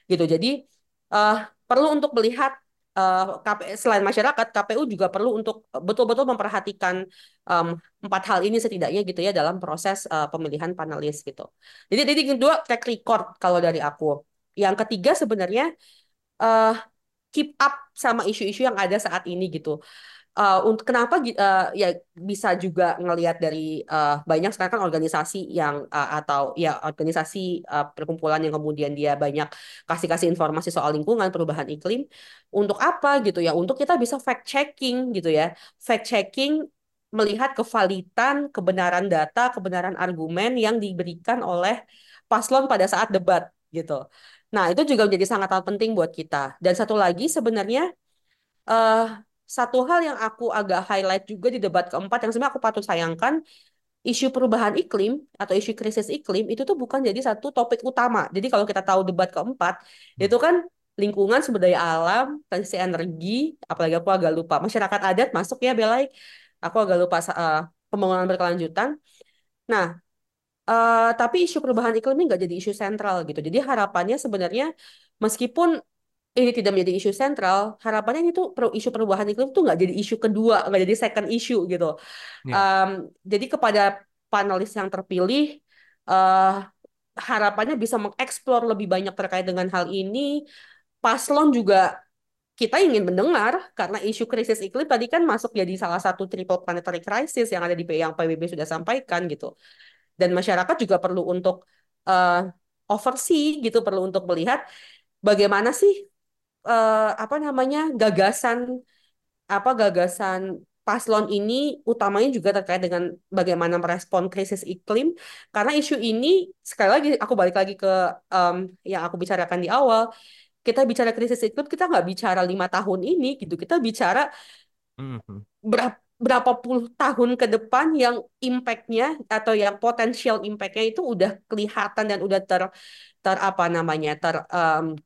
gitu jadi uh, perlu untuk melihat uh, eh, KP, selain masyarakat KPU juga perlu untuk betul-betul memperhatikan um, empat hal ini setidaknya gitu ya dalam proses uh, pemilihan panelis gitu jadi jadi kedua track record kalau dari aku yang ketiga sebenarnya uh, keep up sama isu-isu yang ada saat ini gitu. Uh, kenapa uh, ya bisa juga ngelihat dari uh, banyak sekarang kan organisasi yang uh, atau ya organisasi uh, perkumpulan yang kemudian dia banyak kasih-kasih informasi soal lingkungan perubahan iklim untuk apa gitu ya? Untuk kita bisa fact checking gitu ya. Fact checking melihat kevalitan kebenaran data kebenaran argumen yang diberikan oleh paslon pada saat debat gitu. Nah, itu juga menjadi sangat penting buat kita. Dan satu lagi sebenarnya uh, satu hal yang aku agak highlight juga di debat keempat yang sebenarnya aku patut sayangkan isu perubahan iklim atau isu krisis iklim itu tuh bukan jadi satu topik utama. Jadi kalau kita tahu debat keempat hmm. itu kan lingkungan sumber daya alam, transisi energi, apalagi aku agak lupa masyarakat adat masuk ya Belai. Aku agak lupa uh, pembangunan berkelanjutan. Nah, Uh, tapi isu perubahan iklim ini nggak jadi isu sentral gitu. Jadi harapannya sebenarnya meskipun ini tidak menjadi isu sentral, harapannya ini tuh isu perubahan iklim tuh nggak jadi isu kedua, nggak jadi second issue gitu. Yeah. Ya. Um, jadi kepada panelis yang terpilih, uh, harapannya bisa mengeksplor lebih banyak terkait dengan hal ini. Paslon juga kita ingin mendengar karena isu krisis iklim tadi kan masuk jadi salah satu triple planetary crisis yang ada di yang PBB sudah sampaikan gitu dan masyarakat juga perlu untuk uh, oversee gitu perlu untuk melihat bagaimana sih uh, apa namanya gagasan apa gagasan paslon ini utamanya juga terkait dengan bagaimana merespon krisis iklim. Karena isu ini sekali lagi aku balik lagi ke um, yang aku bicarakan di awal. Kita bicara krisis iklim kita nggak bicara lima tahun ini gitu. Kita bicara -hmm. berapa berapa puluh tahun ke depan yang impactnya atau yang potensial impactnya itu udah kelihatan dan udah ter ter apa namanya ter um,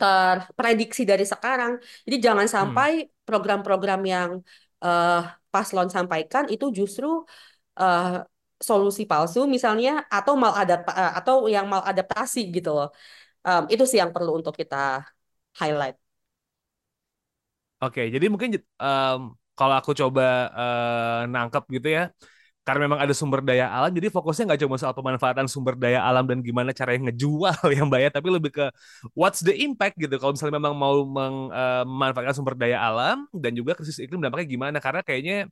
terprediksi dari sekarang. Jadi jangan hmm. sampai program-program yang uh, paslon sampaikan itu justru uh, solusi palsu misalnya atau mal uh, atau yang maladaptasi gitu loh. Um, itu sih yang perlu untuk kita highlight. Oke, jadi mungkin um, kalau aku coba uh, nangkep gitu ya karena memang ada sumber daya alam jadi fokusnya nggak cuma soal pemanfaatan sumber daya alam dan gimana cara yang ngejual yang bayar tapi lebih ke what's the impact gitu kalau misalnya memang mau meng, uh, memanfaatkan sumber daya alam dan juga krisis iklim dampaknya gimana karena kayaknya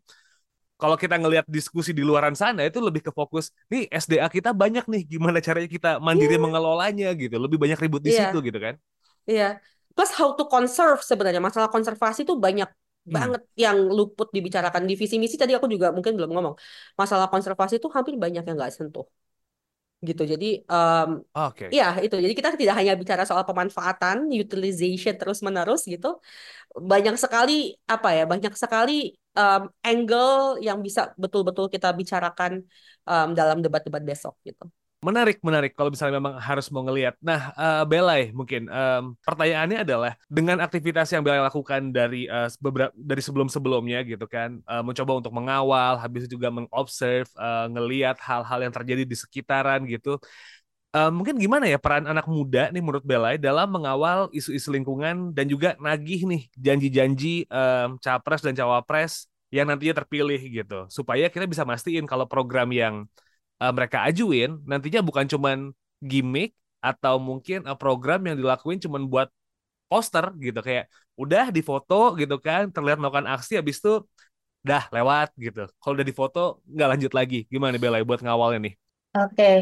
kalau kita ngelihat diskusi di luaran sana itu lebih ke fokus nih SDA kita banyak nih gimana caranya kita mandiri yeah. mengelolanya gitu lebih banyak ribut di yeah. situ gitu kan iya yeah. plus how to conserve sebenarnya masalah konservasi itu banyak banget yang luput dibicarakan. Di visi misi tadi aku juga mungkin belum ngomong. Masalah konservasi itu hampir banyak yang nggak sentuh. Gitu. Jadi um, Oke. ya itu. Jadi kita tidak hanya bicara soal pemanfaatan utilization terus menerus gitu. Banyak sekali apa ya banyak sekali um, angle yang bisa betul-betul kita bicarakan um, dalam debat-debat besok gitu Menarik, menarik. Kalau misalnya memang harus mau ngelihat. Nah, uh, Belai mungkin um, pertanyaannya adalah dengan aktivitas yang Belai lakukan dari uh, beberapa dari sebelum-sebelumnya gitu kan, uh, mencoba untuk mengawal, habis itu juga mengobserve, uh, ngelihat hal-hal yang terjadi di sekitaran gitu. Uh, mungkin gimana ya peran anak muda nih menurut Belai dalam mengawal isu-isu lingkungan dan juga nagih nih janji-janji um, capres dan cawapres yang nantinya terpilih gitu, supaya kita bisa mastiin kalau program yang uh, mereka ajuin nantinya bukan cuman gimmick atau mungkin uh, program yang dilakuin cuman buat poster gitu kayak udah difoto gitu kan terlihat melakukan aksi habis itu dah lewat gitu kalau udah difoto nggak lanjut lagi gimana Bella buat ngawalnya nih Oke, okay.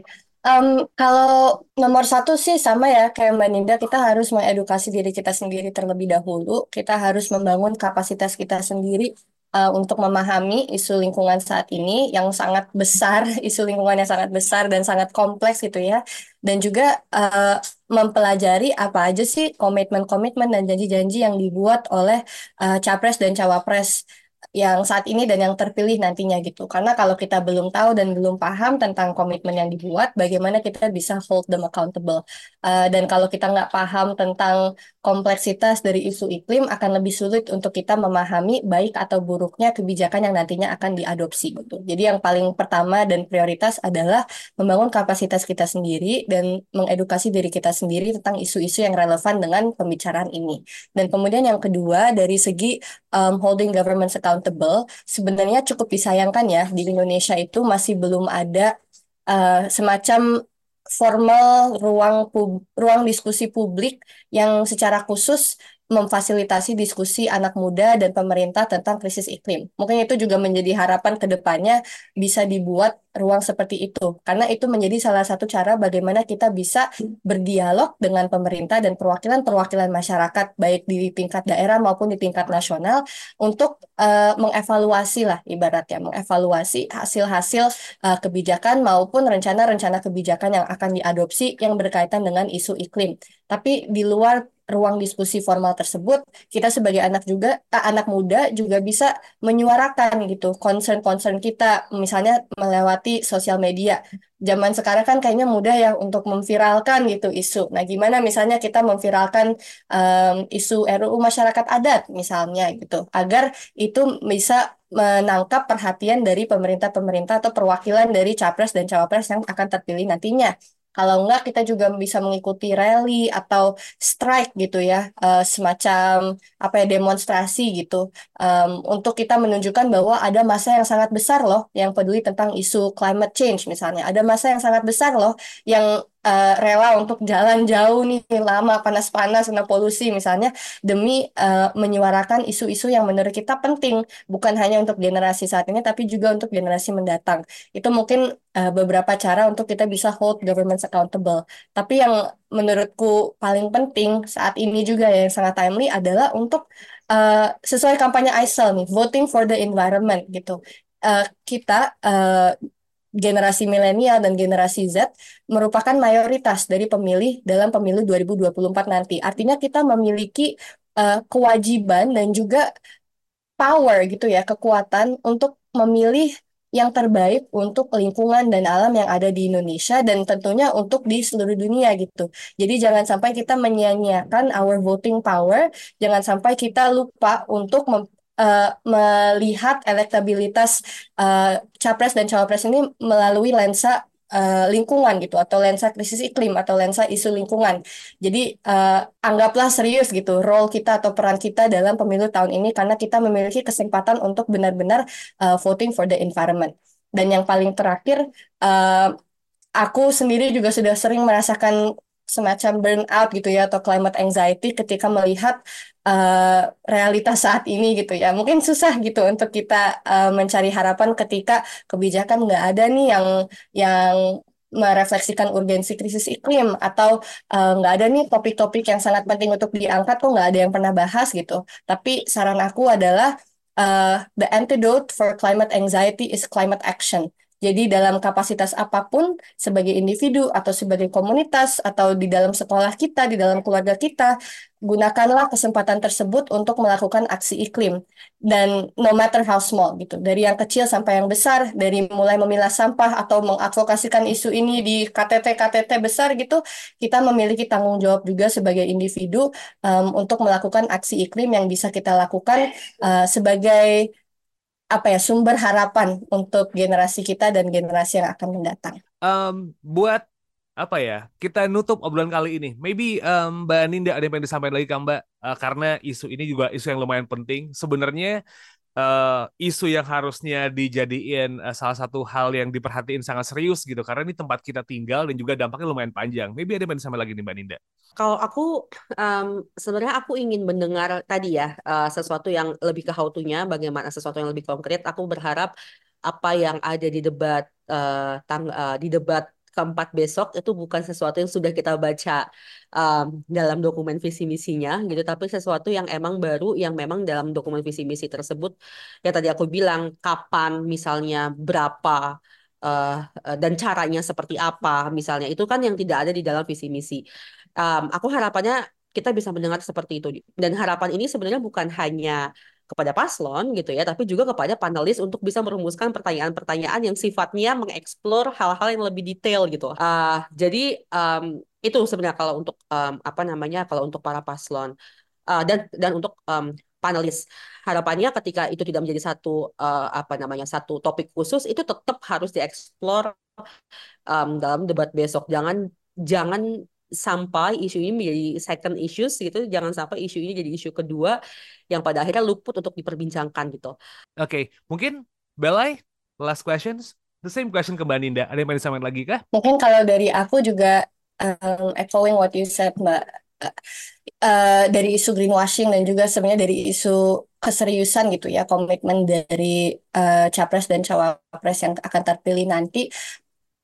um, kalau nomor satu sih sama ya kayak Mbak Ninda, kita harus mengedukasi diri kita sendiri terlebih dahulu. Kita harus membangun kapasitas kita sendiri uh, untuk memahami isu lingkungan saat ini yang sangat besar, isu lingkungan yang sangat besar dan sangat kompleks gitu ya. Dan juga uh, mempelajari apa aja sih komitmen-komitmen dan janji-janji yang dibuat oleh uh, capres dan cawapres yang saat ini dan yang terpilih nantinya gitu. Karena kalau kita belum tahu dan belum paham tentang komitmen yang dibuat, bagaimana kita bisa hold them accountable. Uh, dan kalau kita nggak paham tentang kompleksitas dari isu iklim, akan lebih sulit untuk kita memahami baik atau buruknya kebijakan yang nantinya akan diadopsi gitu. Jadi yang paling pertama dan prioritas adalah membangun kapasitas kita sendiri dan mengedukasi diri kita sendiri tentang isu-isu yang relevan dengan pembicaraan ini. Dan kemudian yang kedua dari segi um, holding government accountable sebenarnya cukup disayangkan ya di Indonesia itu masih belum ada uh, semacam formal ruang pub, ruang diskusi publik yang secara khusus memfasilitasi diskusi anak muda dan pemerintah tentang krisis iklim. Mungkin itu juga menjadi harapan ke depannya bisa dibuat ruang seperti itu. Karena itu menjadi salah satu cara bagaimana kita bisa berdialog dengan pemerintah dan perwakilan-perwakilan masyarakat baik di tingkat daerah maupun di tingkat nasional untuk uh, mengevaluasi lah ibaratnya mengevaluasi hasil-hasil uh, kebijakan maupun rencana-rencana kebijakan yang akan diadopsi yang berkaitan dengan isu iklim. Tapi di luar ruang diskusi formal tersebut, kita sebagai anak juga eh, anak muda juga bisa menyuarakan gitu concern-concern kita, misalnya melewati sosial media. Zaman sekarang kan kayaknya mudah ya untuk memviralkan gitu isu. Nah, gimana misalnya kita memviralkan um, isu RUU masyarakat adat misalnya gitu, agar itu bisa menangkap perhatian dari pemerintah-pemerintah atau perwakilan dari capres dan cawapres yang akan terpilih nantinya. Kalau enggak, kita juga bisa mengikuti rally atau strike gitu ya, uh, semacam apa ya demonstrasi gitu, um, untuk kita menunjukkan bahwa ada masa yang sangat besar loh yang peduli tentang isu climate change misalnya, ada masa yang sangat besar loh yang uh, rela untuk jalan jauh nih lama panas-panas kena polusi. Misalnya demi uh, menyuarakan isu-isu yang menurut kita penting bukan hanya untuk generasi saat ini tapi juga untuk generasi mendatang. Itu mungkin uh, beberapa cara untuk kita bisa hold government accountable. Tapi yang menurutku paling penting saat ini juga yang sangat timely adalah untuk uh, sesuai kampanye ISIL nih voting for the environment gitu. Uh, kita uh, generasi milenial dan generasi Z merupakan mayoritas dari pemilih dalam pemilu 2024 nanti. Artinya kita memiliki uh, kewajiban dan juga power gitu ya, kekuatan untuk memilih yang terbaik untuk lingkungan dan alam yang ada di Indonesia dan tentunya untuk di seluruh dunia gitu. Jadi jangan sampai kita menyia-nyiakan our voting power, jangan sampai kita lupa untuk uh, melihat elektabilitas uh, capres dan cawapres ini melalui lensa uh, lingkungan gitu atau lensa krisis iklim atau lensa isu lingkungan. Jadi uh, anggaplah serius gitu role kita atau peran kita dalam pemilu tahun ini karena kita memiliki kesempatan untuk benar-benar uh, voting for the environment. Dan yang paling terakhir uh, aku sendiri juga sudah sering merasakan semacam burnout gitu ya atau climate anxiety ketika melihat uh, realitas saat ini gitu ya mungkin susah gitu untuk kita uh, mencari harapan ketika kebijakan nggak ada nih yang yang merefleksikan urgensi krisis iklim atau eh, nggak uh, ada nih topik-topik yang sangat penting untuk diangkat kok nggak ada yang pernah bahas gitu. Tapi saran aku adalah uh, the antidote for climate anxiety is climate action. Jadi dalam kapasitas apa pun sebagai individu atau sebagai komunitas atau di dalam sekolah kita, di dalam keluarga kita, gunakanlah kesempatan tersebut untuk melakukan aksi iklim. Dan no matter how small gitu, dari yang kecil sampai yang besar, dari mulai memilah sampah atau mengadvokasikan isu ini di KTT-KTT besar gitu, kita memiliki tanggung jawab juga sebagai individu um, untuk melakukan aksi iklim yang bisa kita lakukan uh, sebagai apa ya sumber harapan untuk generasi kita dan generasi yang akan mendatang. Um, buat apa ya kita nutup obrolan kali ini. Maybe um, Mbak Ninda ada yang pengen disampaikan lagi kan Mbak uh, karena isu ini juga isu yang lumayan penting. Sebenarnya uh, isu yang harusnya dijadiin uh, salah satu hal yang diperhatiin sangat serius gitu karena ini tempat kita tinggal dan juga dampaknya lumayan panjang. Maybe ada yang sampai lagi nih Mbak Ninda. Kalau aku um, sebenarnya aku ingin mendengar tadi ya uh, sesuatu yang lebih ke how to-nya, bagaimana sesuatu yang lebih konkret. Aku berharap apa yang ada di debat uh, tang uh, di debat keempat besok itu bukan sesuatu yang sudah kita baca um, dalam dokumen visi misinya gitu tapi sesuatu yang emang baru yang memang dalam dokumen visi misi tersebut ya tadi aku bilang kapan misalnya berapa uh, dan caranya seperti apa misalnya itu kan yang tidak ada di dalam visi misi. Um, aku harapannya kita bisa mendengar seperti itu. Dan harapan ini sebenarnya bukan hanya kepada paslon gitu ya, tapi juga kepada panelis untuk bisa merumuskan pertanyaan-pertanyaan yang sifatnya mengeksplor hal-hal yang lebih detail gitu. Uh, jadi um, itu sebenarnya kalau untuk um, apa namanya kalau untuk para paslon uh, dan dan untuk um, panelis harapannya ketika itu tidak menjadi satu uh, apa namanya satu topik khusus itu tetap harus dieksplor um, dalam debat besok. Jangan jangan sampai isu ini menjadi second issues gitu jangan sampai isu ini jadi isu kedua yang pada akhirnya luput untuk diperbincangkan gitu. Oke, okay. mungkin Belai last questions the same question ke Mbak Ninda ada yang mau disampaikan lagi kah? Mungkin kalau dari aku juga um, echoing what you said Mbak uh, dari isu greenwashing dan juga sebenarnya dari isu keseriusan gitu ya komitmen dari uh, capres dan cawapres yang akan terpilih nanti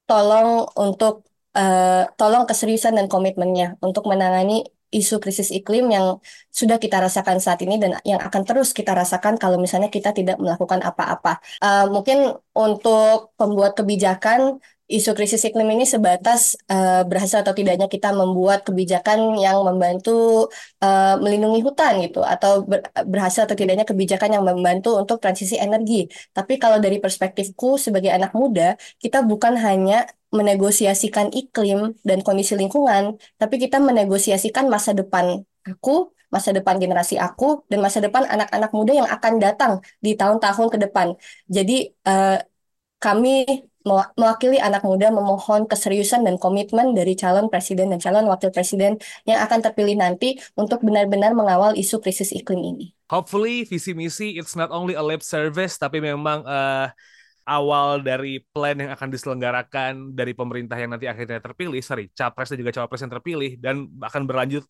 tolong untuk uh, tolong keseriusan dan komitmennya untuk menangani isu krisis iklim yang sudah kita rasakan saat ini dan yang akan terus kita rasakan kalau misalnya kita tidak melakukan apa-apa. Uh, mungkin untuk pembuat kebijakan isu krisis iklim ini sebatas uh, berhasil atau tidaknya kita membuat kebijakan yang membantu uh, melindungi hutan gitu atau ber, berhasil atau tidaknya kebijakan yang membantu untuk transisi energi. Tapi kalau dari perspektifku sebagai anak muda, kita bukan hanya menegosiasikan iklim dan kondisi lingkungan, tapi kita menegosiasikan masa depan aku, masa depan generasi aku, dan masa depan anak-anak muda yang akan datang di tahun-tahun ke depan. Jadi uh, kami mewakili anak muda memohon keseriusan dan komitmen dari calon presiden dan calon wakil presiden yang akan terpilih nanti untuk benar-benar mengawal isu krisis iklim ini. Hopefully visi misi it's not only a lip service tapi memang uh, awal dari plan yang akan diselenggarakan dari pemerintah yang nanti akhirnya terpilih, sorry, capres dan juga cawapres yang terpilih dan akan berlanjut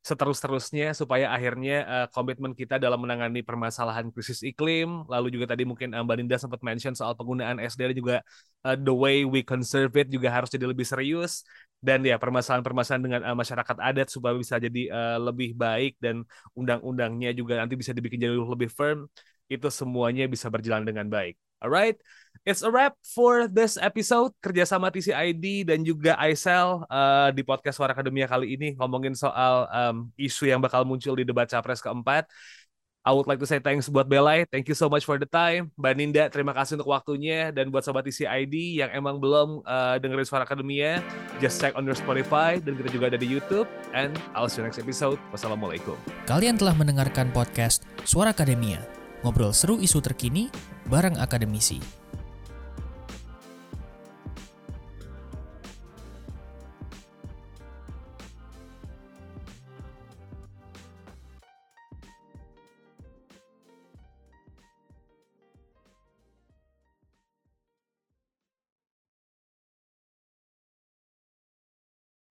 seterus-terusnya supaya akhirnya uh, komitmen kita dalam menangani permasalahan krisis iklim lalu juga tadi mungkin uh, Mbak Linda sempat mention soal penggunaan SDR juga uh, the way we conserve it juga harus jadi lebih serius dan ya permasalahan-permasalahan dengan uh, masyarakat adat supaya bisa jadi uh, lebih baik dan undang-undangnya juga nanti bisa dibikin jadi lebih firm itu semuanya bisa berjalan dengan baik. Alright, it's a wrap for this episode kerjasama TCID dan juga ISEL uh, di podcast Suara Akademia kali ini ngomongin soal um, isu yang bakal muncul di debat capres keempat. I would like to say thanks buat Belai, thank you so much for the time. Mbak Ninda, terima kasih untuk waktunya. Dan buat sobat TCID yang emang belum uh, dengerin Suara Akademia, just check on your Spotify. Dan kita juga ada di Youtube. And I'll see you next episode. Wassalamualaikum. Kalian telah mendengarkan podcast Suara Akademia. Ngobrol seru isu terkini bareng akademisi.